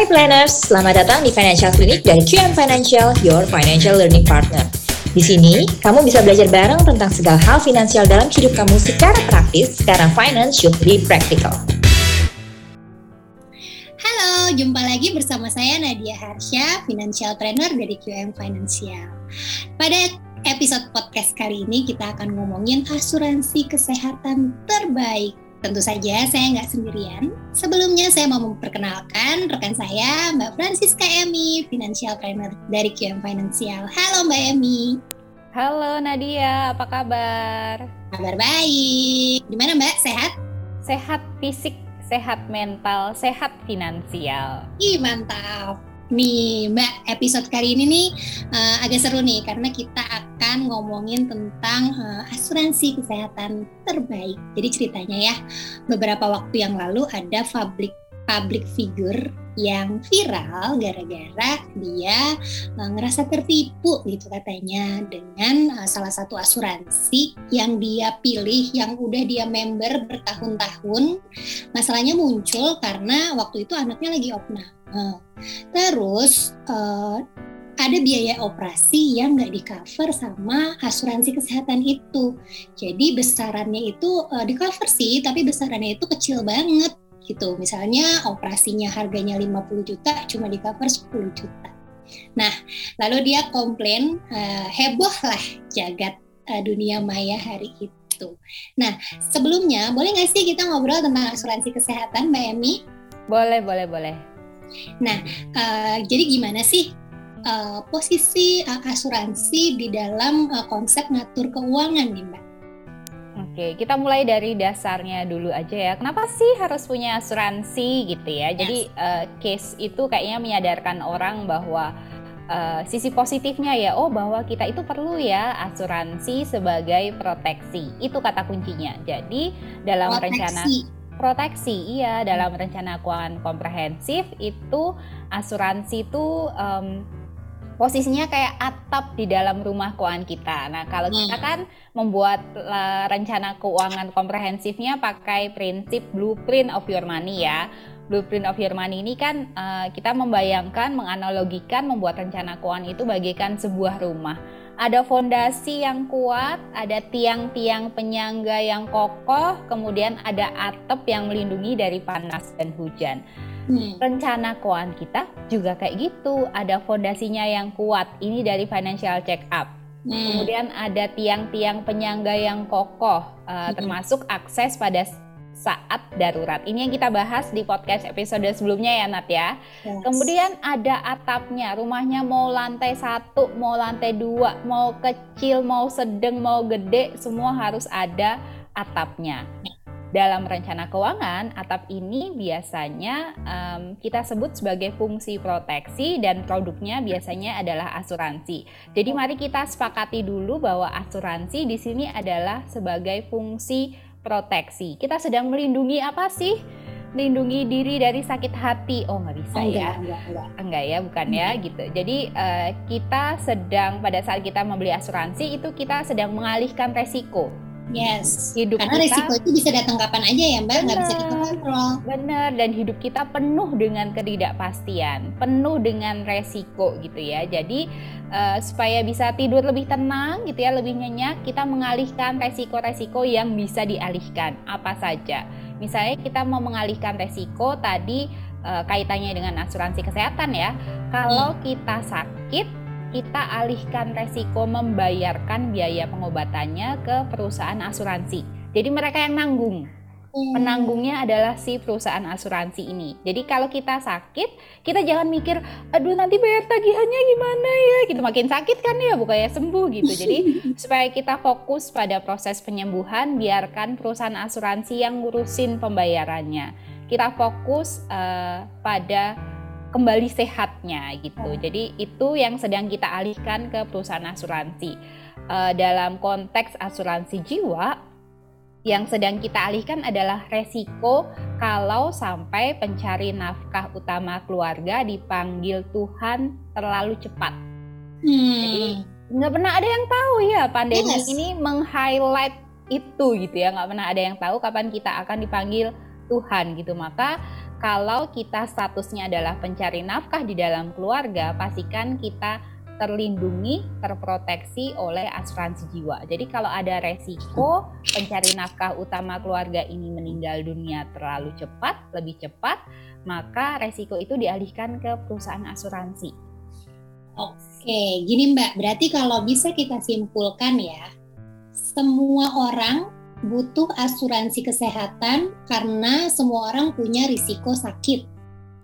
Hai planners, selamat datang di Financial Clinic dari QM Financial, your financial learning partner. Di sini, kamu bisa belajar bareng tentang segala hal finansial dalam hidup kamu secara praktis, karena finance should be practical. Halo, jumpa lagi bersama saya Nadia Harsha, financial trainer dari QM Financial. Pada episode podcast kali ini kita akan ngomongin asuransi kesehatan terbaik Tentu saja saya nggak sendirian. Sebelumnya saya mau memperkenalkan rekan saya Mbak Francisca Emi, Financial Planner dari QM Financial. Halo Mbak Emi. Halo Nadia, apa kabar? Kabar baik. Gimana Mbak, sehat? Sehat fisik, sehat mental, sehat finansial. Ih mantap. Nih Mbak, episode kali ini nih uh, agak seru nih karena kita akan ngomongin tentang uh, asuransi kesehatan terbaik. Jadi ceritanya ya, beberapa waktu yang lalu ada public public figure yang viral gara-gara dia uh, ngerasa tertipu gitu katanya dengan uh, salah satu asuransi yang dia pilih yang udah dia member bertahun-tahun. Masalahnya muncul karena waktu itu anaknya lagi opname terus uh, ada biaya operasi yang nggak di cover sama asuransi kesehatan itu. Jadi besarannya itu uh, di cover sih, tapi besarannya itu kecil banget gitu. Misalnya operasinya harganya 50 juta, cuma di cover 10 juta. Nah, lalu dia komplain, uh, heboh lah jagat uh, dunia maya hari itu. Nah, sebelumnya boleh nggak sih kita ngobrol tentang asuransi kesehatan, Mbak Emi? Boleh, boleh, boleh. Nah, uh, jadi gimana sih uh, posisi uh, asuransi di dalam uh, konsep ngatur keuangan nih, Mbak? Oke, kita mulai dari dasarnya dulu aja ya. Kenapa sih harus punya asuransi gitu ya? Yes. Jadi uh, case itu kayaknya menyadarkan orang bahwa uh, sisi positifnya ya, oh bahwa kita itu perlu ya asuransi sebagai proteksi. Itu kata kuncinya. Jadi dalam proteksi. rencana proteksi iya dalam rencana keuangan komprehensif itu asuransi itu um, posisinya kayak atap di dalam rumah keuangan kita. Nah, kalau kita hmm. kan membuat uh, rencana keuangan komprehensifnya pakai prinsip blueprint of your money ya. Blueprint of your money ini kan uh, kita membayangkan, menganalogikan membuat rencana keuangan itu bagaikan sebuah rumah ada fondasi yang kuat, ada tiang-tiang penyangga yang kokoh, kemudian ada atap yang melindungi dari panas dan hujan. Hmm. Rencana keuangan kita juga kayak gitu, ada fondasinya yang kuat. Ini dari financial check up. Hmm. Kemudian ada tiang-tiang penyangga yang kokoh, uh, hmm. termasuk akses pada saat darurat. Ini yang kita bahas di podcast episode sebelumnya ya Nat ya. Yes. Kemudian ada atapnya, rumahnya mau lantai satu, mau lantai dua, mau kecil, mau sedang, mau gede, semua harus ada atapnya. Dalam rencana keuangan, atap ini biasanya um, kita sebut sebagai fungsi proteksi dan produknya biasanya adalah asuransi. Jadi mari kita sepakati dulu bahwa asuransi di sini adalah sebagai fungsi proteksi. Kita sedang melindungi apa sih? Melindungi diri dari sakit hati. Oh nggak bisa enggak, ya? Enggak, enggak. enggak ya, bukan ya gitu. Jadi uh, kita sedang pada saat kita membeli asuransi itu kita sedang mengalihkan resiko Yes. Hidup Karena kita, resiko itu bisa datang kapan aja ya Mbak, nggak bisa kita kontrol. Benar, dan hidup kita penuh dengan ketidakpastian, penuh dengan resiko gitu ya. Jadi uh, supaya bisa tidur lebih tenang gitu ya, lebih nyenyak, kita mengalihkan resiko-resiko yang bisa dialihkan. Apa saja? Misalnya kita mau mengalihkan resiko tadi uh, kaitannya dengan asuransi kesehatan ya. Kalau hmm. kita sakit kita alihkan resiko membayarkan biaya pengobatannya ke perusahaan asuransi. Jadi mereka yang nanggung. Hmm. Penanggungnya adalah si perusahaan asuransi ini. Jadi kalau kita sakit, kita jangan mikir, aduh nanti bayar tagihannya gimana ya, gitu makin sakit kan ya, bukannya sembuh gitu. Jadi supaya kita fokus pada proses penyembuhan, biarkan perusahaan asuransi yang ngurusin pembayarannya. Kita fokus uh, pada kembali sehatnya gitu. Jadi itu yang sedang kita alihkan ke perusahaan asuransi. Uh, dalam konteks asuransi jiwa, yang sedang kita alihkan adalah resiko kalau sampai pencari nafkah utama keluarga dipanggil Tuhan terlalu cepat. Hmm. Jadi nggak pernah ada yang tahu ya pandemi yes. ini meng-highlight itu gitu ya nggak pernah ada yang tahu kapan kita akan dipanggil kebutuhan gitu. Maka kalau kita statusnya adalah pencari nafkah di dalam keluarga, pastikan kita terlindungi, terproteksi oleh asuransi jiwa. Jadi kalau ada resiko pencari nafkah utama keluarga ini meninggal dunia terlalu cepat, lebih cepat, maka resiko itu dialihkan ke perusahaan asuransi. Oke, gini Mbak, berarti kalau bisa kita simpulkan ya, semua orang butuh asuransi kesehatan karena semua orang punya risiko sakit.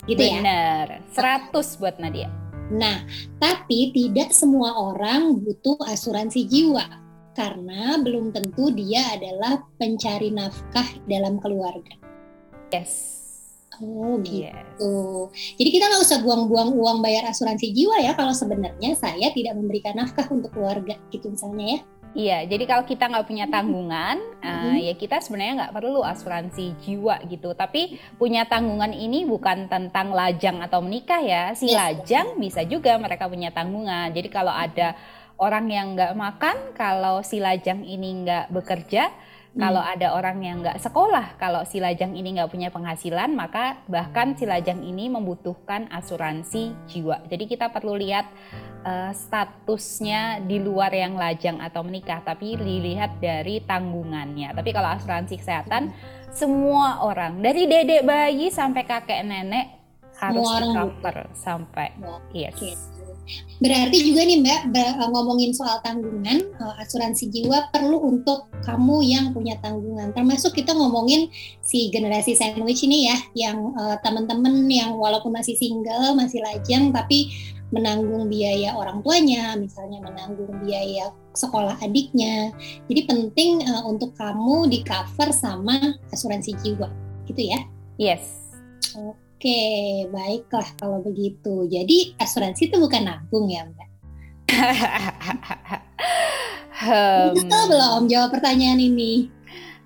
Gitu Bener, ya? 100 buat Nadia. Nah, tapi tidak semua orang butuh asuransi jiwa karena belum tentu dia adalah pencari nafkah dalam keluarga. Yes. Oh gitu. Yes. Jadi kita nggak usah buang-buang uang bayar asuransi jiwa ya kalau sebenarnya saya tidak memberikan nafkah untuk keluarga gitu misalnya ya. Iya, jadi kalau kita nggak punya tanggungan, mm -hmm. uh, ya kita sebenarnya nggak perlu asuransi jiwa gitu. Tapi punya tanggungan ini bukan tentang lajang atau menikah ya. Si yes. lajang bisa juga mereka punya tanggungan. Jadi kalau ada orang yang nggak makan, kalau si lajang ini nggak bekerja, kalau hmm. ada orang yang nggak sekolah, kalau si lajang ini nggak punya penghasilan, maka bahkan si lajang ini membutuhkan asuransi jiwa. Jadi kita perlu lihat uh, statusnya di luar yang lajang atau menikah, tapi dilihat dari tanggungannya. Tapi kalau asuransi kesehatan, hmm. semua orang dari dedek bayi sampai kakek nenek harus di cover sampai yes. Berarti juga nih Mbak eh, ngomongin soal tanggungan, eh, asuransi jiwa perlu untuk kamu yang punya tanggungan. Termasuk kita ngomongin si generasi sandwich ini ya, yang uh, teman-teman yang walaupun masih single, masih lajang, tapi menanggung biaya orang tuanya, misalnya menanggung biaya sekolah adiknya. Jadi penting uh, untuk kamu di cover sama asuransi jiwa, gitu ya? Yes. Oke. Baiklah kalau begitu. Jadi asuransi itu bukan nabung ya, Mbak? hmm. Betul belum jawab pertanyaan ini?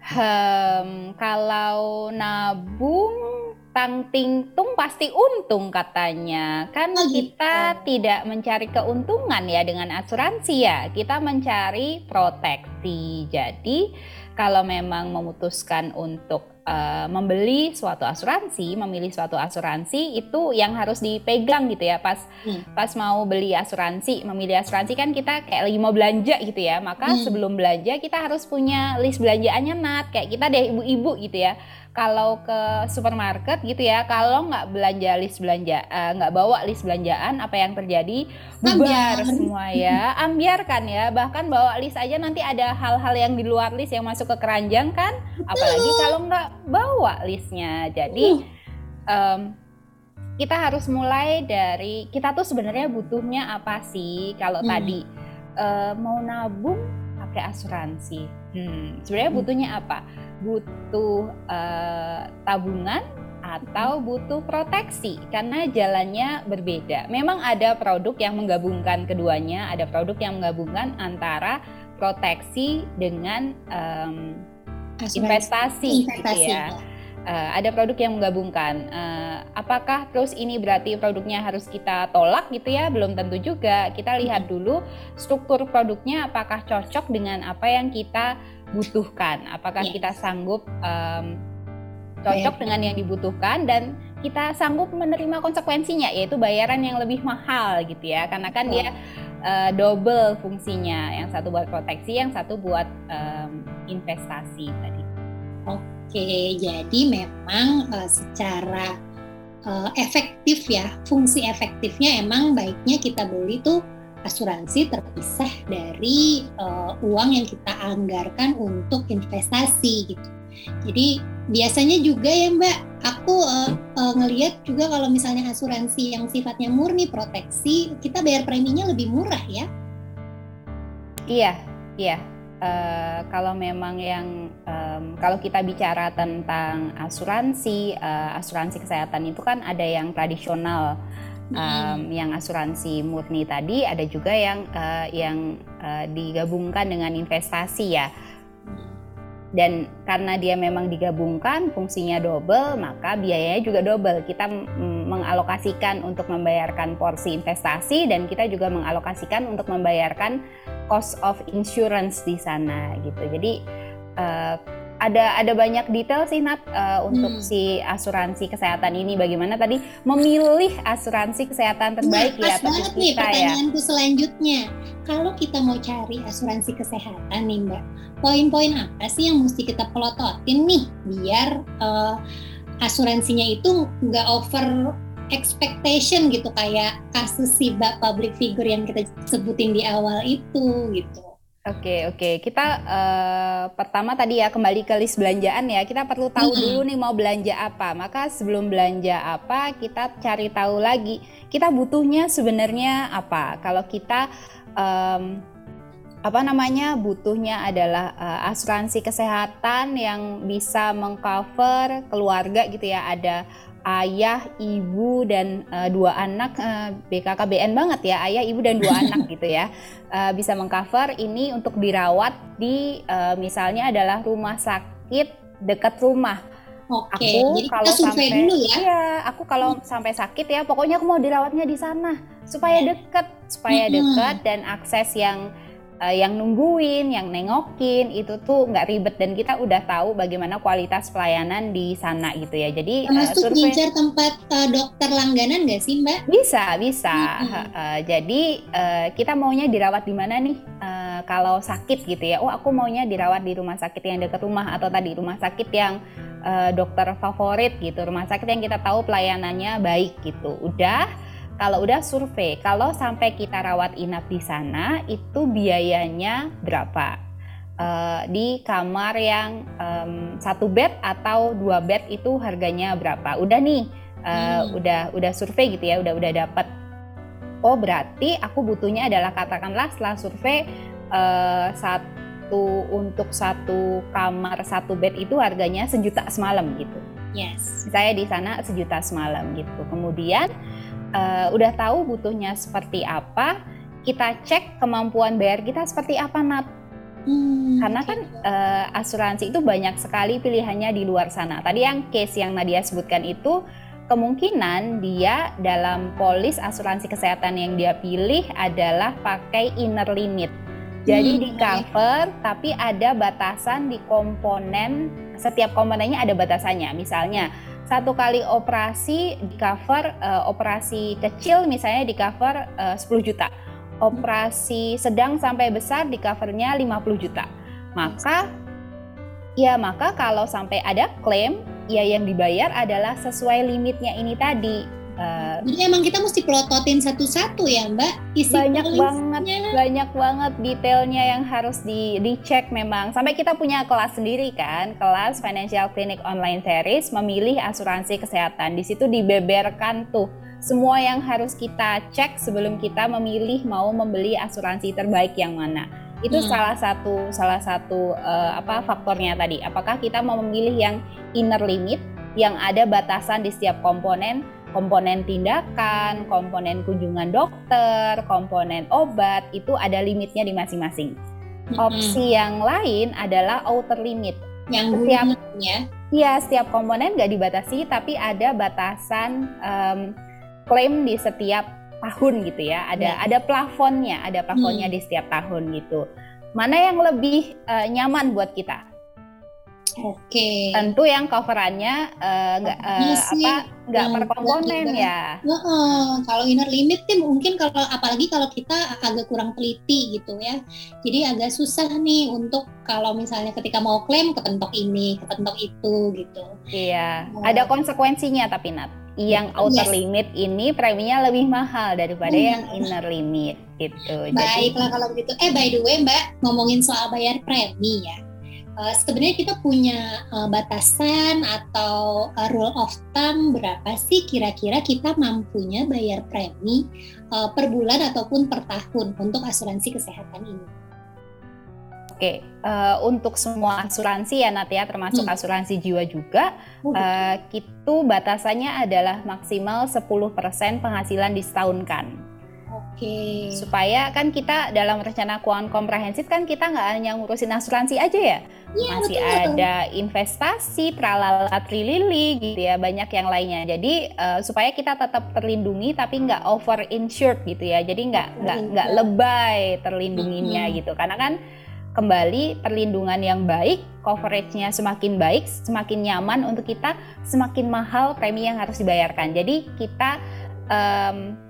Hmm, kalau nabung tang tung pasti untung katanya. Kan oh, gitu. kita tidak mencari keuntungan ya dengan asuransi ya. Kita mencari proteksi. Jadi kalau memang memutuskan untuk uh, membeli suatu asuransi, memilih suatu asuransi itu yang harus dipegang gitu ya. Pas hmm. pas mau beli asuransi, memilih asuransi kan kita kayak lagi mau belanja gitu ya. Maka hmm. sebelum belanja kita harus punya list belanjaannya nat kayak kita deh ibu-ibu gitu ya kalau ke supermarket gitu ya kalau nggak belanja list belanja uh, nggak bawa list belanjaan apa yang terjadi? Bubar Ambiar. semua ya. Ambiarkan ya bahkan bawa list aja nanti ada hal-hal yang di luar list yang masuk ke keranjang kan? Apalagi kalau nggak bawa listnya. Jadi um, kita harus mulai dari kita tuh sebenarnya butuhnya apa sih? Kalau hmm. tadi uh, mau nabung pakai asuransi. Hmm, sebenarnya hmm. butuhnya apa butuh uh, tabungan atau butuh proteksi karena jalannya berbeda. Memang ada produk yang menggabungkan keduanya, ada produk yang menggabungkan antara proteksi dengan um, investasi, investasi gitu ya. Uh, ada produk yang menggabungkan. Uh, apakah terus ini berarti produknya harus kita tolak gitu ya? Belum tentu juga. Kita lihat dulu struktur produknya apakah cocok dengan apa yang kita butuhkan. Apakah yes. kita sanggup um, cocok yeah. dengan yang dibutuhkan dan kita sanggup menerima konsekuensinya yaitu bayaran yang lebih mahal gitu ya karena kan oh. dia uh, double fungsinya yang satu buat proteksi yang satu buat um, investasi tadi. Oke jadi memang uh, secara uh, efektif ya fungsi efektifnya emang baiknya kita beli tuh asuransi terpisah dari uh, uang yang kita anggarkan untuk investasi gitu. Jadi biasanya juga ya Mbak, aku uh, uh, ngelihat juga kalau misalnya asuransi yang sifatnya murni proteksi, kita bayar preminya lebih murah ya. Iya, iya. Uh, kalau memang yang um, kalau kita bicara tentang asuransi, uh, asuransi kesehatan itu kan ada yang tradisional um, yang asuransi murni tadi ada juga yang uh, yang uh, digabungkan dengan investasi ya. Dan karena dia memang digabungkan fungsinya double maka biayanya juga double. Kita mengalokasikan untuk membayarkan porsi investasi dan kita juga mengalokasikan untuk membayarkan cost of insurance di sana gitu. Jadi uh, ada ada banyak detail sih Nat uh, untuk hmm. si asuransi kesehatan ini bagaimana tadi memilih asuransi kesehatan terbaik nah, ya pas banget nih ya. pertanyaanku ya. selanjutnya kalau kita mau cari asuransi kesehatan nih Mbak poin-poin apa sih yang mesti kita pelototin nih biar uh, asuransinya itu nggak over expectation gitu kayak kasus si Mbak public figure yang kita sebutin di awal itu gitu Oke oke. Kita uh, pertama tadi ya kembali ke list belanjaan ya. Kita perlu tahu dulu nih mau belanja apa. Maka sebelum belanja apa kita cari tahu lagi kita butuhnya sebenarnya apa. Kalau kita um, apa namanya butuhnya adalah uh, asuransi kesehatan yang bisa mengcover keluarga gitu ya. Ada ayah, ibu dan uh, dua anak uh, eh, BKKBN banget ya ayah, ibu dan dua anak gitu ya uh, bisa mengcover ini untuk dirawat di uh, misalnya adalah rumah sakit dekat rumah. Oke, aku jadi kalau kita sampai dulu ya. Iya, aku kalau hmm. sampai sakit ya pokoknya aku mau dirawatnya di sana supaya deket, supaya hmm. deket dan akses yang uh, yang nungguin, yang nengokin itu tuh nggak ribet dan kita udah tahu bagaimana kualitas pelayanan di sana gitu ya. Jadi termasuk uh, survei, tempat uh, dokter langganan nggak sih Mbak? Bisa bisa. Hmm. Uh, jadi uh, kita maunya dirawat di mana nih? Uh, kalau sakit gitu ya. Oh aku maunya dirawat di rumah sakit yang dekat rumah atau tadi rumah sakit yang uh, dokter favorit gitu. Rumah sakit yang kita tahu pelayanannya baik gitu. Udah kalau udah survei, kalau sampai kita rawat inap di sana, itu biayanya berapa? Uh, di kamar yang um, satu bed atau dua bed itu harganya berapa? Udah nih, uh, hmm. udah udah survei gitu ya, udah udah dapat. Oh berarti aku butuhnya adalah katakanlah setelah survei uh, satu untuk satu kamar satu bed itu harganya sejuta semalam gitu. Yes. Saya di sana sejuta semalam gitu. Kemudian uh, udah tahu butuhnya seperti apa, kita cek kemampuan bayar kita seperti apa, Nat. Hmm, Karena kan uh, asuransi itu banyak sekali pilihannya di luar sana. Tadi yang case yang Nadia sebutkan itu kemungkinan dia dalam polis asuransi kesehatan yang dia pilih adalah pakai inner limit. Jadi hmm, di cover tapi ada batasan di komponen setiap komponennya ada batasannya. Misalnya satu kali operasi di cover uh, operasi kecil misalnya di cover uh, 10 juta. Operasi sedang sampai besar di covernya 50 juta. Maka ya maka kalau sampai ada klaim ya yang dibayar adalah sesuai limitnya ini tadi Uh, Jadi emang kita mesti pelototin satu-satu ya Mbak. Isi banyak banget banyak banget detailnya yang harus di dicek memang. Sampai kita punya kelas sendiri kan kelas Financial Clinic Online Series memilih asuransi kesehatan. Di situ dibeberkan tuh semua yang harus kita cek sebelum kita memilih mau membeli asuransi terbaik yang mana. Itu hmm. salah satu salah satu uh, apa faktornya tadi. Apakah kita mau memilih yang inner limit yang ada batasan di setiap komponen komponen tindakan, komponen kunjungan dokter, komponen obat itu ada limitnya di masing-masing. Opsi yang lain adalah outer limit. Yang setiap ya? Iya, setiap komponen nggak dibatasi, tapi ada batasan um, klaim di setiap tahun gitu ya. Ada ya. ada plafonnya, ada plafonnya hmm. di setiap tahun gitu. Mana yang lebih uh, nyaman buat kita? Oke. Okay. Tentu yang coverannya nggak uh, uh, apa nggak per komponen ya. Uh, uh, kalau inner limit sih mungkin kalau apalagi kalau kita agak kurang teliti gitu ya. Jadi agak susah nih untuk kalau misalnya ketika mau klaim kepentok ini, kepentok itu gitu. Iya. Uh, Ada konsekuensinya tapi Nat. Yang outer yes. limit ini preminya lebih mahal daripada hmm. yang inner limit gitu. Baiklah Jadi, kalau begitu. Eh by the way Mbak ngomongin soal bayar premi ya uh, sebenarnya kita punya uh, batasan atau uh, rule of thumb berapa sih kira-kira kita mampunya bayar premi uh, per bulan ataupun per tahun untuk asuransi kesehatan ini? Oke, uh, untuk semua asuransi ya Nat ya, termasuk hmm. asuransi jiwa juga, oh, uh, itu batasannya adalah maksimal 10% penghasilan disetahunkan. Okay. Supaya kan kita dalam rencana keuangan komprehensif kan kita nggak hanya ngurusin asuransi aja ya. ya Masih betul, ada investasi, tralala trilili gitu ya, banyak yang lainnya. Jadi uh, supaya kita tetap terlindungi tapi nggak over insured gitu ya. Jadi nggak nggak nggak lebay terlindunginya -hmm. gitu. Karena kan kembali perlindungan yang baik, coveragenya semakin baik, semakin nyaman untuk kita, semakin mahal premi yang harus dibayarkan. Jadi kita um,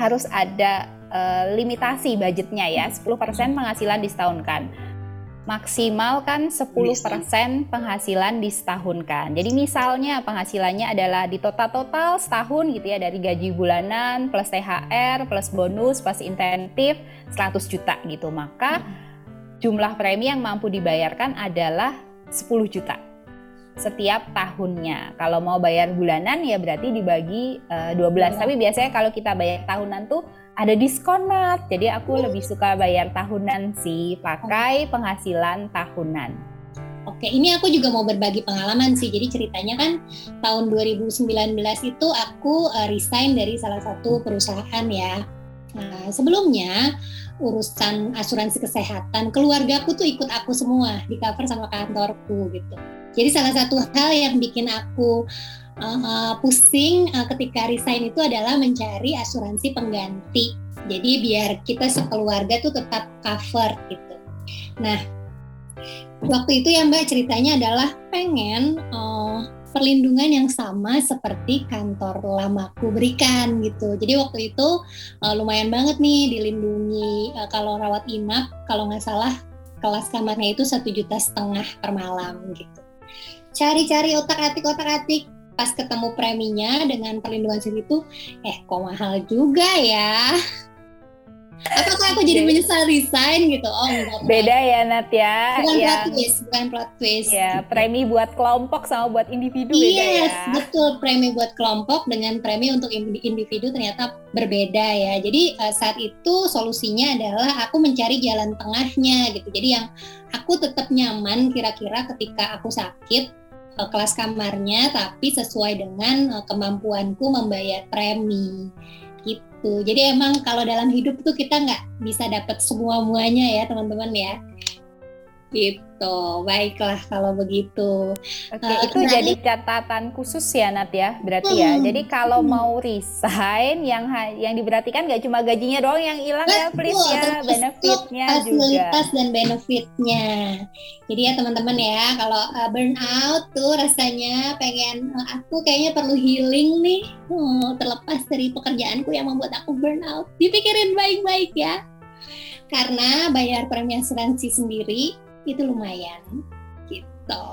harus ada uh, limitasi budgetnya ya, 10% penghasilan disetahunkan maksimal kan 10% penghasilan di setahun kan. Jadi misalnya penghasilannya adalah di total-total setahun gitu ya dari gaji bulanan plus THR plus bonus plus insentif 100 juta gitu. Maka jumlah premi yang mampu dibayarkan adalah 10 juta setiap tahunnya. Kalau mau bayar bulanan ya berarti dibagi uh, 12. Ya. Tapi biasanya kalau kita bayar tahunan tuh ada diskon mat. Jadi aku lebih suka bayar tahunan sih, pakai penghasilan tahunan. Oke, ini aku juga mau berbagi pengalaman sih. Jadi ceritanya kan tahun 2019 itu aku uh, resign dari salah satu perusahaan ya. Nah, sebelumnya urusan asuransi kesehatan keluargaku tuh ikut aku semua di cover sama kantorku gitu. Jadi salah satu hal yang bikin aku uh, pusing uh, ketika resign itu adalah mencari asuransi pengganti. Jadi biar kita sekeluarga tuh tetap cover gitu. Nah, waktu itu ya Mbak ceritanya adalah pengen uh, perlindungan yang sama seperti kantor lamaku berikan gitu. Jadi waktu itu uh, lumayan banget nih dilindungi uh, kalau rawat inap kalau nggak salah kelas kamarnya itu satu juta setengah per malam gitu. Cari-cari otak-atik otak-atik pas ketemu preminya dengan perlindungan segitu, eh kok mahal juga ya. Apakah aku jadi menyesal resign gitu? Oh enggak. Beda ya Nat ya. Bukan ya. plot twist, bukan plot twist. Ya, premi buat kelompok sama buat individu yes, beda ya. betul. Premi buat kelompok dengan premi untuk individu ternyata berbeda ya. Jadi uh, saat itu solusinya adalah aku mencari jalan tengahnya gitu. Jadi yang aku tetap nyaman kira-kira ketika aku sakit uh, kelas kamarnya tapi sesuai dengan uh, kemampuanku membayar premi gitu. Jadi emang kalau dalam hidup tuh kita nggak bisa dapat semua muanya ya teman-teman ya. Gitu, baiklah kalau begitu. Oke, uh, itu nah, jadi catatan khusus ya Nat ya, berarti ya. hmm, ya. Jadi kalau hmm. mau resign, yang yang diperhatikan nggak cuma gajinya doang yang hilang ya, please ya, benefitnya juga. Fasilitas dan benefitnya. Jadi ya teman-teman ya, kalau uh, burnout tuh rasanya pengen, uh, aku kayaknya perlu healing nih, uh, terlepas dari pekerjaanku yang membuat aku burnout. Dipikirin baik-baik ya karena bayar premi asuransi sendiri itu lumayan gitu.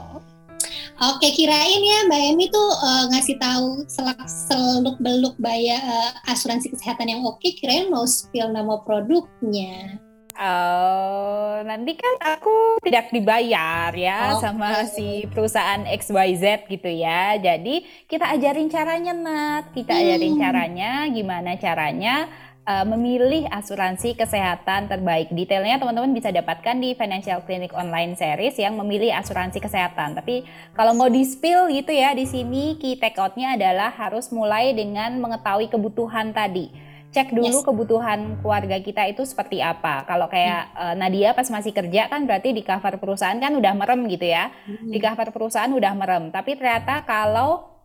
Oke, kirain ya Mbak Emi tuh uh, ngasih tahu selak seluk beluk bayar uh, asuransi kesehatan yang oke, kirain mau spill nama produknya. Oh, nanti kan aku tidak dibayar ya oh, sama si perusahaan XYZ gitu ya. Jadi kita ajarin caranya Nat, kita hmm. ajarin caranya gimana caranya uh, memilih asuransi kesehatan terbaik. Detailnya teman-teman bisa dapatkan di Financial Clinic Online Series yang memilih asuransi kesehatan. Tapi kalau mau di-spill gitu ya, di sini key take out-nya adalah harus mulai dengan mengetahui kebutuhan tadi cek dulu yes. kebutuhan keluarga kita itu seperti apa. Kalau kayak hmm. uh, Nadia pas masih kerja kan berarti di cover perusahaan kan udah merem gitu ya. Hmm. Di cover perusahaan udah merem. Tapi ternyata kalau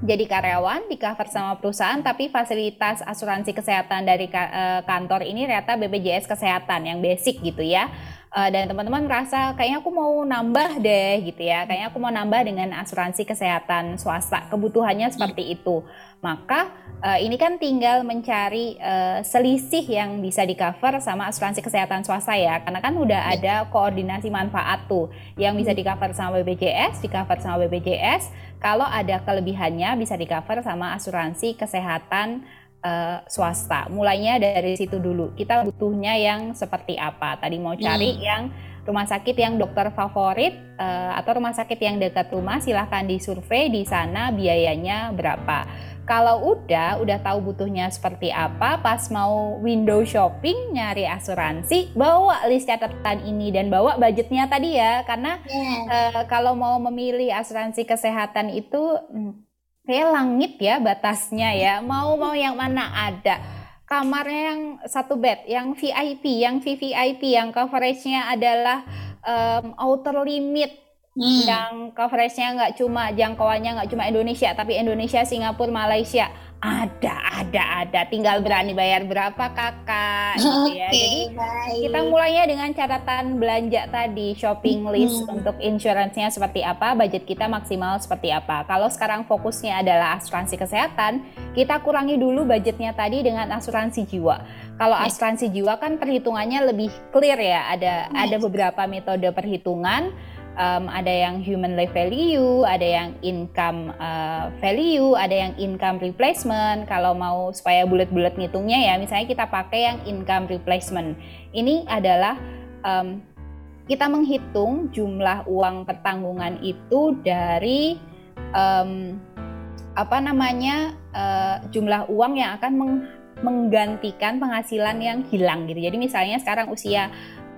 jadi karyawan di cover sama perusahaan tapi fasilitas asuransi kesehatan dari uh, kantor ini ternyata BPJS kesehatan yang basic gitu ya uh, dan teman-teman merasa kayaknya aku mau nambah deh gitu ya. Kayaknya aku mau nambah dengan asuransi kesehatan swasta. Kebutuhannya seperti itu. Maka uh, ini kan tinggal mencari uh, selisih yang bisa di cover sama asuransi kesehatan swasta ya. Karena kan udah ada koordinasi manfaat tuh. Yang bisa di cover sama BPJS di cover sama BPJS kalau ada kelebihannya bisa di cover sama asuransi kesehatan uh, swasta. Mulainya dari situ dulu. Kita butuhnya yang seperti apa? Tadi mau cari hmm. yang rumah sakit yang dokter favorit uh, atau rumah sakit yang dekat rumah silahkan disurvei di sana biayanya berapa kalau udah udah tahu butuhnya seperti apa pas mau window shopping nyari asuransi bawa list catatan ini dan bawa budgetnya tadi ya karena yeah. uh, kalau mau memilih asuransi kesehatan itu hmm, kayak langit ya batasnya ya. Mau mau yang mana ada. Kamarnya yang satu bed yang VIP yang VVIP yang coveragenya adalah um, outer limit. Hmm. yang coveragenya nggak cuma jangkauannya nggak cuma Indonesia tapi Indonesia, Singapura, Malaysia Ada, ada, ada. Tinggal berani bayar berapa kakak, gitu ya. Oke, Jadi baik. kita mulainya dengan catatan belanja tadi, shopping list Hmm. untuk insurance-nya seperti apa, budget kita maksimal seperti apa. Kalau sekarang fokusnya adalah asuransi kesehatan, kita kurangi dulu budgetnya tadi dengan asuransi jiwa. Kalau Yes. asuransi jiwa kan perhitungannya lebih clear ya, ada Yes. ada beberapa metode perhitungan. Um, ada yang human life value, ada yang income uh, value, ada yang income replacement. Kalau mau supaya bulat-bulat ngitungnya ya, misalnya kita pakai yang income replacement. Ini adalah um, kita menghitung jumlah uang pertanggungan itu dari um, apa namanya uh, jumlah uang yang akan meng- menggantikan penghasilan yang hilang gitu. Jadi misalnya sekarang usia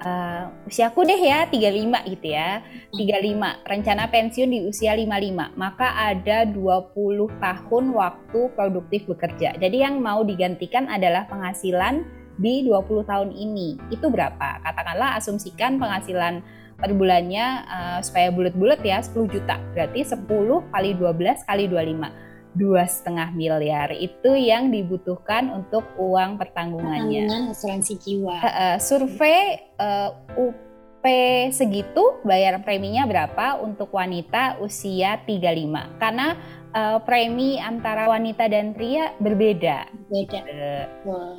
uh, usiaku deh ya 35 gitu ya. 35 rencana pensiun di usia 55 maka ada 20 tahun waktu produktif bekerja. Jadi yang mau digantikan adalah penghasilan di 20 tahun ini. Itu berapa? Katakanlah asumsikan penghasilan per bulannya uh, supaya bulat-bulat ya 10 juta. Berarti 10 kali 12 kali 25 dua setengah miliar itu yang dibutuhkan untuk uang pertanggungannya Tanggungan asuransi jiwa. Uh, survei uh, UP segitu bayar preminya berapa untuk wanita usia 35 karena uh, premi antara wanita dan pria berbeda. Beda. Uh, Wah.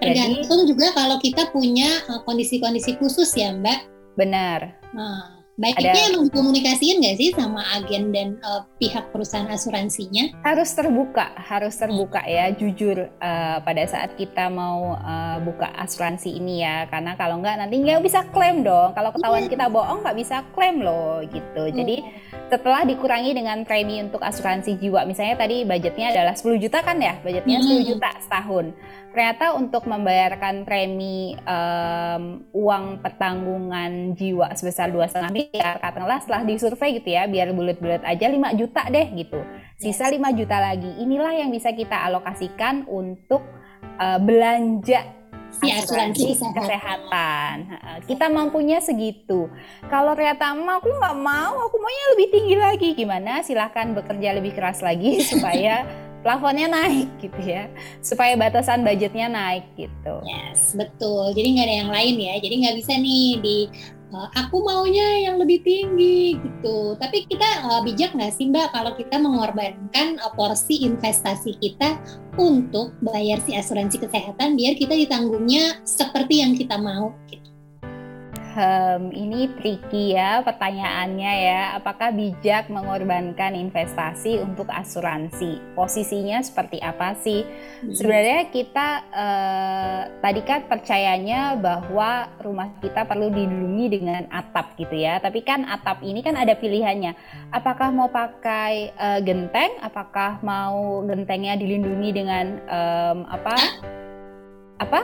Tergantung juga kalau kita punya uh, kondisi-kondisi khusus ya Mbak. benar. Nah, baiknya Ada- emang dikomunikasiin nggak sih sama agen dan uh, pihak perusahaan asuransinya? Harus terbuka, harus terbuka ya, jujur uh, pada saat kita mau uh, buka asuransi ini ya, karena kalau nggak nanti nggak bisa klaim dong. Kalau ketahuan kita bohong nggak bisa klaim loh gitu. Jadi setelah dikurangi dengan premi untuk asuransi jiwa, misalnya tadi budgetnya adalah 10 juta kan ya, budgetnya 10 Hmm. juta setahun. Ternyata untuk membayarkan premi em, uang pertanggungan jiwa sebesar 2,5 miliar, katakanlah setelah disurvei gitu ya, biar bulat-bulat aja 5 juta deh gitu. Sisa 5 juta lagi. Inilah yang bisa kita alokasikan untuk eh, belanja si asuransi kesehatan. kesehatan. Ha, Kita mampunya segitu. Kalau ternyata "Ma, aku nggak mau, aku maunya lebih tinggi lagi. Gimana? Silahkan bekerja lebih keras lagi supaya plafonnya naik gitu ya. Supaya batasan budgetnya naik gitu. Yes, betul. Jadi nggak ada yang lain ya. Jadi nggak bisa nih di uh, aku maunya yang lebih tinggi gitu. Tapi kita uh, bijak nggak sih Mbak kalau kita mengorbankan uh, porsi investasi kita untuk bayar si asuransi kesehatan biar kita ditanggungnya seperti yang kita mau. Gitu. Hmm, ini tricky ya pertanyaannya ya. Apakah bijak mengorbankan investasi untuk asuransi? Posisinya seperti apa sih? Sebenarnya kita eh, tadi kan percayanya bahwa rumah kita perlu dilindungi dengan atap gitu ya. Tapi kan atap ini kan ada pilihannya. Apakah mau pakai eh, genteng? Apakah mau gentengnya dilindungi dengan em, apa? Apa?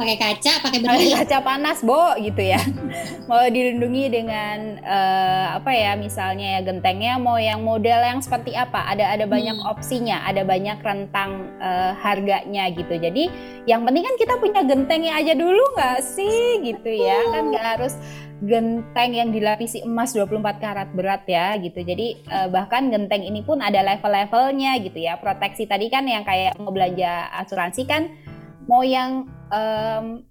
pakai kaca, pakai Pakai berduri. kaca panas, Bo, gitu ya. mau dilindungi dengan eh, apa ya? Misalnya ya gentengnya mau yang model yang seperti apa? Ada ada banyak Hmm. opsinya, ada banyak rentang eh, harganya gitu. Jadi yang penting kan kita punya gentengnya aja dulu nggak sih gitu ya. Kan nggak harus genteng yang dilapisi emas 24 karat berat ya gitu. Jadi eh, bahkan genteng ini pun ada level-levelnya gitu ya. Proteksi tadi kan yang kayak mau belanja asuransi kan mau yang em,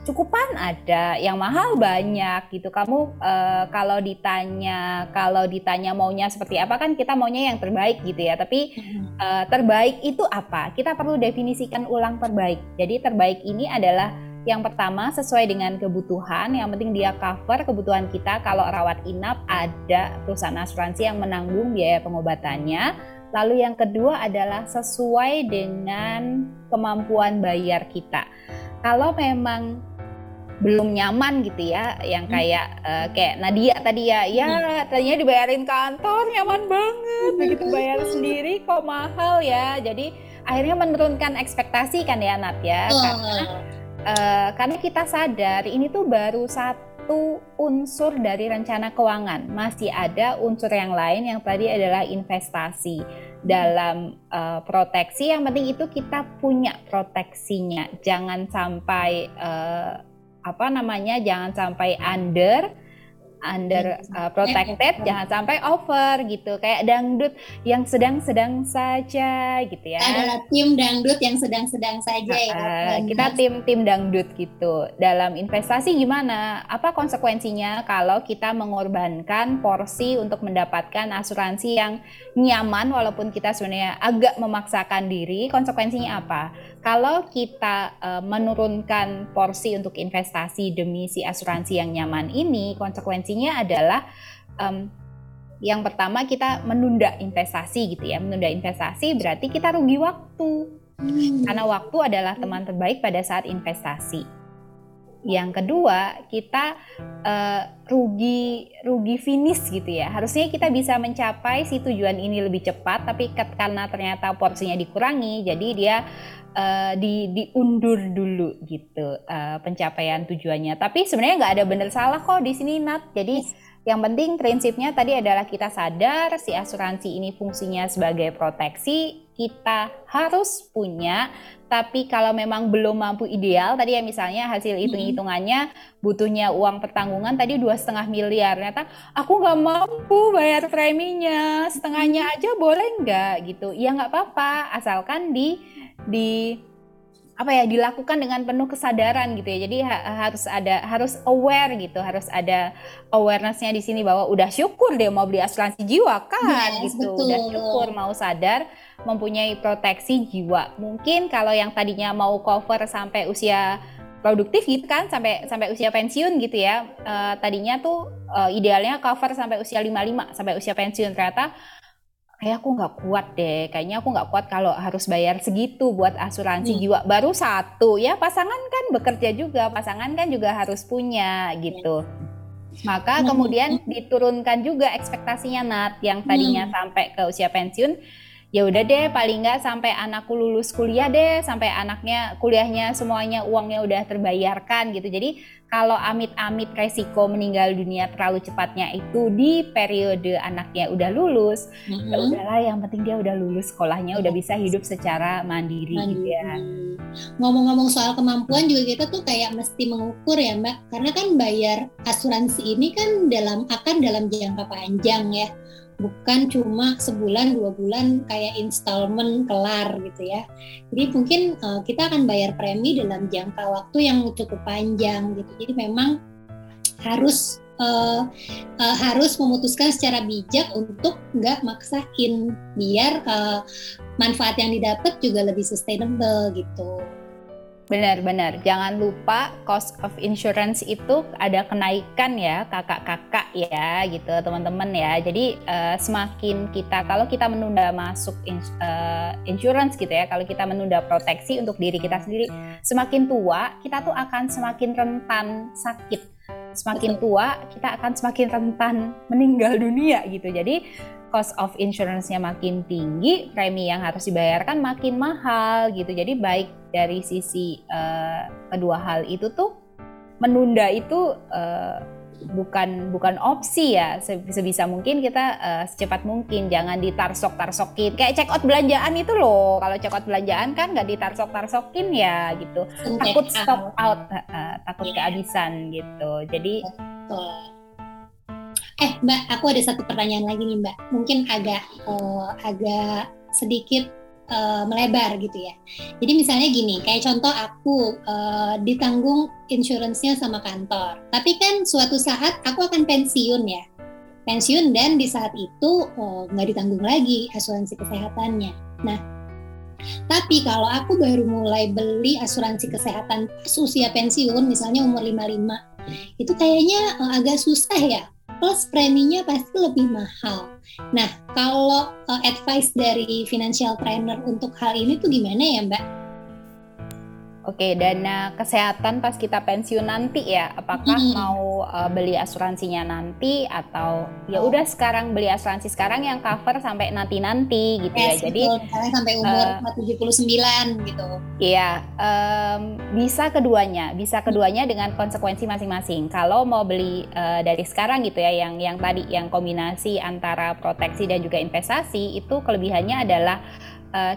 cukupan ada, yang mahal banyak gitu. Kamu eh, kalau ditanya kalau ditanya maunya seperti apa kan kita maunya yang terbaik gitu ya. Tapi eh, terbaik itu apa? Kita perlu definisikan ulang terbaik. Jadi terbaik ini adalah yang pertama sesuai dengan kebutuhan, yang penting dia cover kebutuhan kita. Kalau rawat inap ada perusahaan asuransi yang menanggung biaya pengobatannya. Lalu yang kedua adalah sesuai dengan kemampuan bayar kita. Kalau memang belum nyaman gitu ya, yang kayak eh, kayak Nadia tadi ya, ya tadinya dibayarin kantor nyaman banget, begitu bayar sendiri kok mahal ya. Jadi akhirnya menurunkan ekspektasi kan ya Nat ya, karena eh, karena kita sadar ini tuh baru satu unsur dari rencana keuangan. Masih ada unsur yang lain yang tadi adalah investasi dalam eh, proteksi. Yang penting itu kita punya proteksinya. Jangan sampai eh, apa namanya? Jangan sampai under under uh, protected jangan sampai over gitu. Kayak dangdut yang sedang-sedang saja gitu ya. Adalah tim dangdut yang sedang-sedang saja uh, ya uh, kita tim tim dangdut gitu. Dalam investasi gimana? Apa konsekuensinya kalau kita mengorbankan porsi untuk mendapatkan asuransi yang nyaman walaupun kita sebenarnya agak memaksakan diri? Konsekuensinya apa? Kalau kita uh, menurunkan porsi untuk investasi demi si asuransi yang nyaman ini, konsekuensinya adalah um, yang pertama kita menunda investasi gitu ya. Menunda investasi berarti kita rugi waktu. Hmm. Karena waktu adalah teman terbaik pada saat investasi. Yang kedua, kita uh, rugi rugi finish gitu ya. Harusnya kita bisa mencapai si tujuan ini lebih cepat, tapi karena ternyata porsinya dikurangi, jadi dia uh, di diundur dulu gitu uh, pencapaian tujuannya. Tapi sebenarnya nggak ada benar salah kok di sini Nat. Jadi yang penting prinsipnya tadi adalah kita sadar si asuransi ini fungsinya sebagai proteksi. Kita harus punya tapi kalau memang belum mampu ideal tadi ya misalnya hasil hitung-hitungannya butuhnya uang pertanggungan tadi dua setengah miliar. Ternyata aku nggak mampu bayar preminya setengahnya aja boleh nggak? Gitu. Ya nggak apa-apa asalkan di di apa ya dilakukan dengan penuh kesadaran gitu ya. Jadi ha harus ada harus aware gitu harus ada awarenessnya di sini bahwa udah syukur dia mau beli asuransi jiwa kan yes, gitu. Betul. udah syukur mau sadar mempunyai proteksi jiwa. Mungkin kalau yang tadinya mau cover sampai usia produktif gitu kan sampai sampai usia pensiun gitu ya uh, tadinya tuh uh, idealnya cover sampai usia 55 sampai usia pensiun. Ternyata kayak aku nggak kuat deh. Kayaknya aku nggak kuat kalau harus bayar segitu buat asuransi hmm. jiwa. Baru satu. Ya pasangan kan bekerja juga. Pasangan kan juga harus punya gitu. Maka hmm. kemudian diturunkan juga ekspektasinya Nat yang tadinya hmm. sampai ke usia pensiun ya udah deh paling nggak sampai anakku lulus kuliah deh sampai anaknya kuliahnya semuanya uangnya udah terbayarkan gitu jadi kalau amit-amit resiko meninggal dunia terlalu cepatnya itu di periode anaknya udah lulus mm-hmm. ya udahlah yang penting dia udah lulus sekolahnya udah bisa hidup secara mandiri, mandiri. gitu ya ngomong-ngomong soal kemampuan juga kita tuh kayak mesti mengukur ya mbak karena kan bayar asuransi ini kan dalam akan dalam jangka panjang ya bukan cuma sebulan dua bulan kayak installment kelar gitu ya. Jadi mungkin uh, kita akan bayar premi dalam jangka waktu yang cukup panjang gitu. Jadi memang harus uh, uh, harus memutuskan secara bijak untuk nggak maksain. Biar uh, manfaat yang didapat juga lebih sustainable gitu. Benar-benar, jangan lupa cost of insurance itu ada kenaikan ya kakak-kakak ya gitu teman-teman ya. Jadi uh, semakin kita kalau kita menunda masuk ins, uh, insurance gitu ya, kalau kita menunda proteksi untuk diri kita sendiri, semakin tua kita tuh akan semakin rentan sakit. Semakin tua kita akan semakin rentan meninggal dunia gitu. Jadi cost of insurance-nya makin tinggi, premi yang harus dibayarkan makin mahal gitu. Jadi baik dari sisi uh, kedua hal itu tuh menunda itu uh, bukan bukan opsi ya. Sebisa mungkin kita uh, secepat mungkin. Jangan ditarsok tarsokin kayak check out belanjaan itu loh. Kalau check out belanjaan kan nggak ditarsok tarsokin ya gitu. Takut stop out. uh, uh, takut yeah. kehabisan gitu. Jadi Betul. Eh Mbak, aku ada satu pertanyaan lagi nih Mbak. Mungkin agak uh, agak sedikit uh, melebar gitu ya. Jadi misalnya gini, kayak contoh aku uh, ditanggung insuransinya sama kantor. Tapi kan suatu saat aku akan pensiun ya. Pensiun dan di saat itu nggak uh, ditanggung lagi asuransi kesehatannya. Nah, tapi kalau aku baru mulai beli asuransi kesehatan pas usia pensiun, misalnya umur 55, itu kayaknya agak susah ya plus preminya pasti lebih mahal. Nah, kalau uh, advice dari financial trainer untuk hal ini tuh gimana ya, Mbak? Oke, dana kesehatan pas kita pensiun nanti ya, apakah hmm. mau uh, beli asuransinya nanti atau ya oh. udah sekarang beli asuransi sekarang yang cover sampai nanti-nanti gitu yes, ya. Jadi misalnya sampai umur uh, 79 gitu. Iya, um, bisa keduanya, bisa keduanya dengan konsekuensi masing-masing. Kalau mau beli uh, dari sekarang gitu ya, yang yang tadi yang kombinasi antara proteksi dan juga investasi itu kelebihannya adalah uh,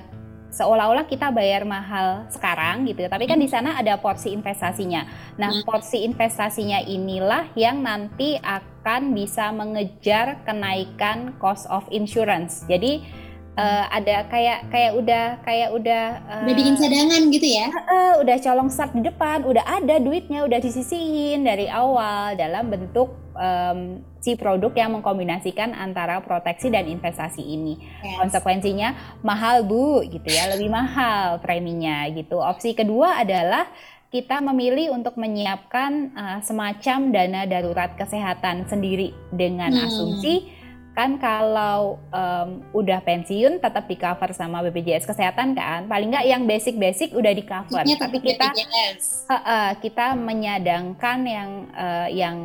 seolah-olah kita bayar mahal sekarang gitu ya. Tapi kan di sana ada porsi investasinya. Nah, hmm. porsi investasinya inilah yang nanti akan bisa mengejar kenaikan cost of insurance. Jadi uh, ada kayak kayak udah kayak udah uh, udah bikin cadangan gitu ya uh, udah colong start di depan udah ada duitnya udah disisihin dari awal dalam bentuk um, si produk yang mengkombinasikan antara proteksi dan investasi ini yes. konsekuensinya mahal bu gitu ya lebih mahal preminya gitu opsi kedua adalah kita memilih untuk menyiapkan uh, semacam dana darurat kesehatan sendiri dengan hmm. asumsi kan kalau um, udah pensiun tetap di cover sama BPJS kesehatan kan? Paling nggak yang basic-basic udah di cover. Tapi kita uh, uh, kita menyadangkan yang uh, yang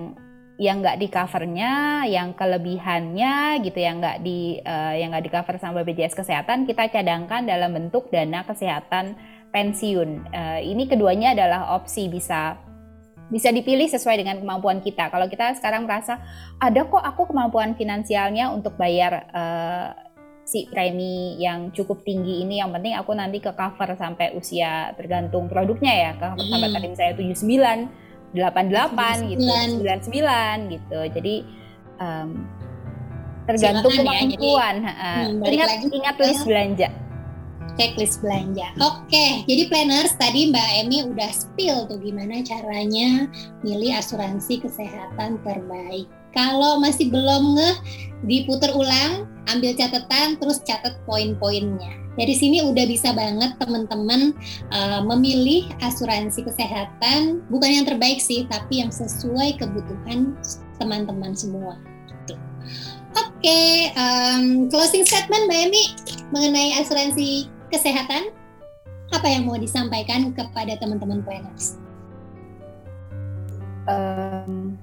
yang nggak di covernya, yang kelebihannya gitu yang nggak di uh, yang nggak di cover sama BPJS kesehatan kita cadangkan dalam bentuk dana kesehatan pensiun. Uh, ini keduanya adalah opsi bisa bisa dipilih sesuai dengan kemampuan kita. Kalau kita sekarang merasa ada kok aku kemampuan finansialnya untuk bayar uh, si premi yang cukup tinggi ini, yang penting aku nanti ke cover sampai usia tergantung produknya ya, ke hmm. sampai tadi saya 79, 88 gitu, 99 gitu. Jadi um, tergantung Silakan kemampuan. Ya, jadi, hmm, ingat ingat list belanja checklist belanja. Oke, jadi planners tadi Mbak Emi udah spill tuh gimana caranya milih asuransi kesehatan terbaik. Kalau masih belum ngeh, diputar ulang, ambil catatan, terus catat poin-poinnya. Dari sini udah bisa banget teman-teman uh, memilih asuransi kesehatan, bukan yang terbaik sih, tapi yang sesuai kebutuhan teman-teman semua. Gitu. Oke, okay, um, closing statement Mbak Emi mengenai asuransi kesehatan, apa yang mau disampaikan kepada teman-teman planners? Um,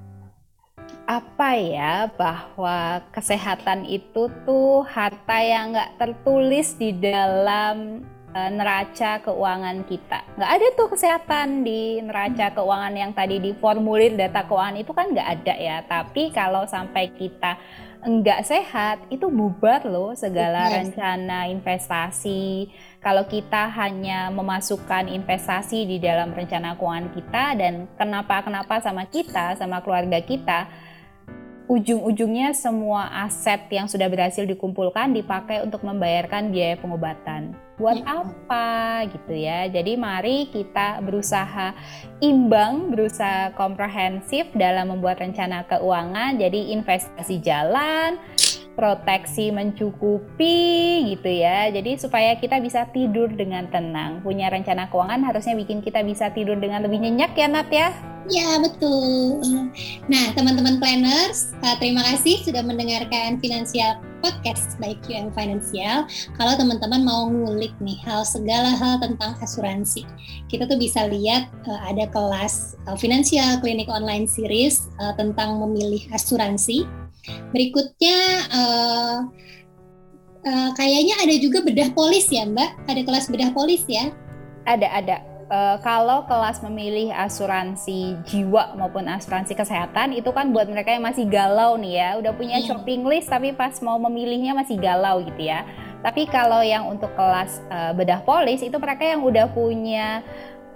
apa ya bahwa kesehatan itu tuh harta yang nggak tertulis di dalam uh, neraca keuangan kita. Nggak ada tuh kesehatan di neraca keuangan yang tadi diformulir data keuangan itu kan nggak ada ya. Tapi kalau sampai kita enggak sehat itu bubar loh segala yes. rencana investasi. Kalau kita hanya memasukkan investasi di dalam rencana keuangan kita dan kenapa-kenapa sama kita, sama keluarga kita, ujung-ujungnya semua aset yang sudah berhasil dikumpulkan dipakai untuk membayarkan biaya pengobatan buat iya. apa gitu ya. Jadi mari kita berusaha imbang, berusaha komprehensif dalam membuat rencana keuangan. Jadi investasi jalan, proteksi mencukupi gitu ya. Jadi supaya kita bisa tidur dengan tenang. Punya rencana keuangan harusnya bikin kita bisa tidur dengan lebih nyenyak ya Nat ya. Ya betul. Nah teman-teman planners, eh, terima kasih sudah mendengarkan Finansial Podcast by QM Financial. Kalau teman-teman mau ngulik nih hal segala hal tentang asuransi, kita tuh bisa lihat uh, ada kelas uh, Financial Clinic Online Series tentang memilih asuransi. Berikutnya uh, uh, kayaknya ada juga bedah polis ya Mbak, ada kelas bedah polis ya? Ada ada uh, kalau kelas memilih asuransi jiwa maupun asuransi kesehatan itu kan buat mereka yang masih galau nih ya, udah punya iya. shopping list tapi pas mau memilihnya masih galau gitu ya. Tapi kalau yang untuk kelas uh, bedah polis itu mereka yang udah punya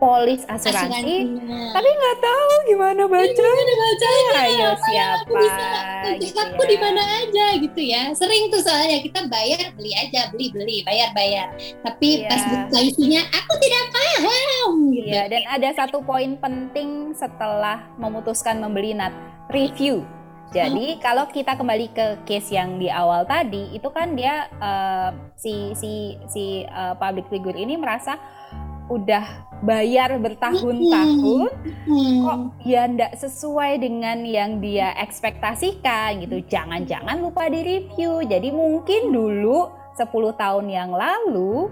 polis asuransi, tapi nggak tahu gimana baca. Gimana bacanya? Ayo siapa? Aku bisa, gitu aku ya. di mana aja gitu ya. Sering tuh soalnya kita bayar beli aja, beli beli, bayar bayar. Tapi ya. pas buka isinya aku tidak paham. Gitu. Iya. Dan ada satu poin penting setelah memutuskan membeli nat review. Jadi oh. kalau kita kembali ke case yang di awal tadi, itu kan dia uh, si si si uh, public figure ini merasa udah bayar bertahun-tahun kok ya ndak sesuai dengan yang dia ekspektasikan gitu jangan-jangan lupa di review jadi mungkin dulu 10 tahun yang lalu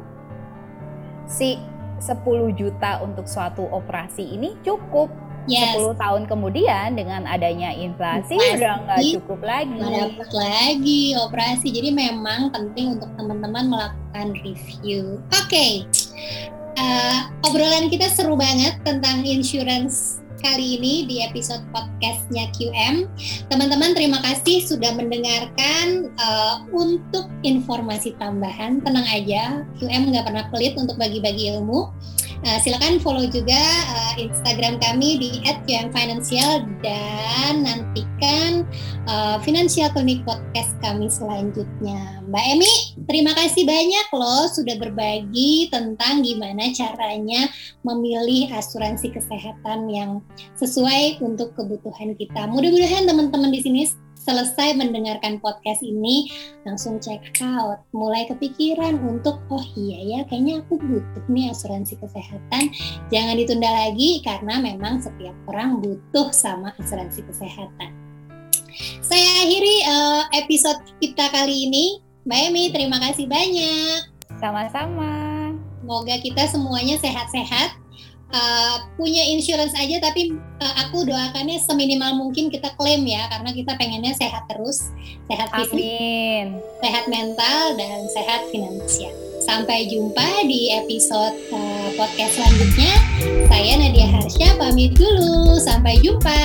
si 10 juta untuk suatu operasi ini cukup yes. 10 tahun kemudian dengan adanya inflasi, inflasi udah nggak cukup lagi. Dapat lagi operasi. Jadi memang penting untuk teman-teman melakukan review. Oke. Okay uh, obrolan kita seru banget tentang insurance kali ini di episode podcastnya QM. Teman-teman terima kasih sudah mendengarkan uh, untuk informasi tambahan. Tenang aja, QM nggak pernah pelit untuk bagi-bagi ilmu. Uh, silakan follow juga uh, Instagram kami di @qmfinancial dan nantikan uh, Financial Clinic Podcast kami selanjutnya. Mbak Emi, terima kasih banyak loh sudah berbagi tentang gimana caranya memilih asuransi kesehatan yang sesuai untuk kebutuhan kita. Mudah-mudahan teman-teman di sini selesai mendengarkan podcast ini langsung check out. Mulai kepikiran untuk oh iya ya kayaknya aku butuh nih asuransi kesehatan. Jangan ditunda lagi karena memang setiap orang butuh sama asuransi kesehatan. Saya akhiri uh, episode kita kali ini. Mbak Emi terima kasih banyak. Sama-sama. Semoga kita semuanya sehat-sehat uh, punya insurance aja tapi uh, aku doakannya seminimal mungkin kita klaim ya karena kita pengennya sehat terus sehat fisik Amin. sehat mental dan sehat finansial. Sampai jumpa di episode uh, podcast selanjutnya. Saya Nadia Harsha pamit dulu. Sampai jumpa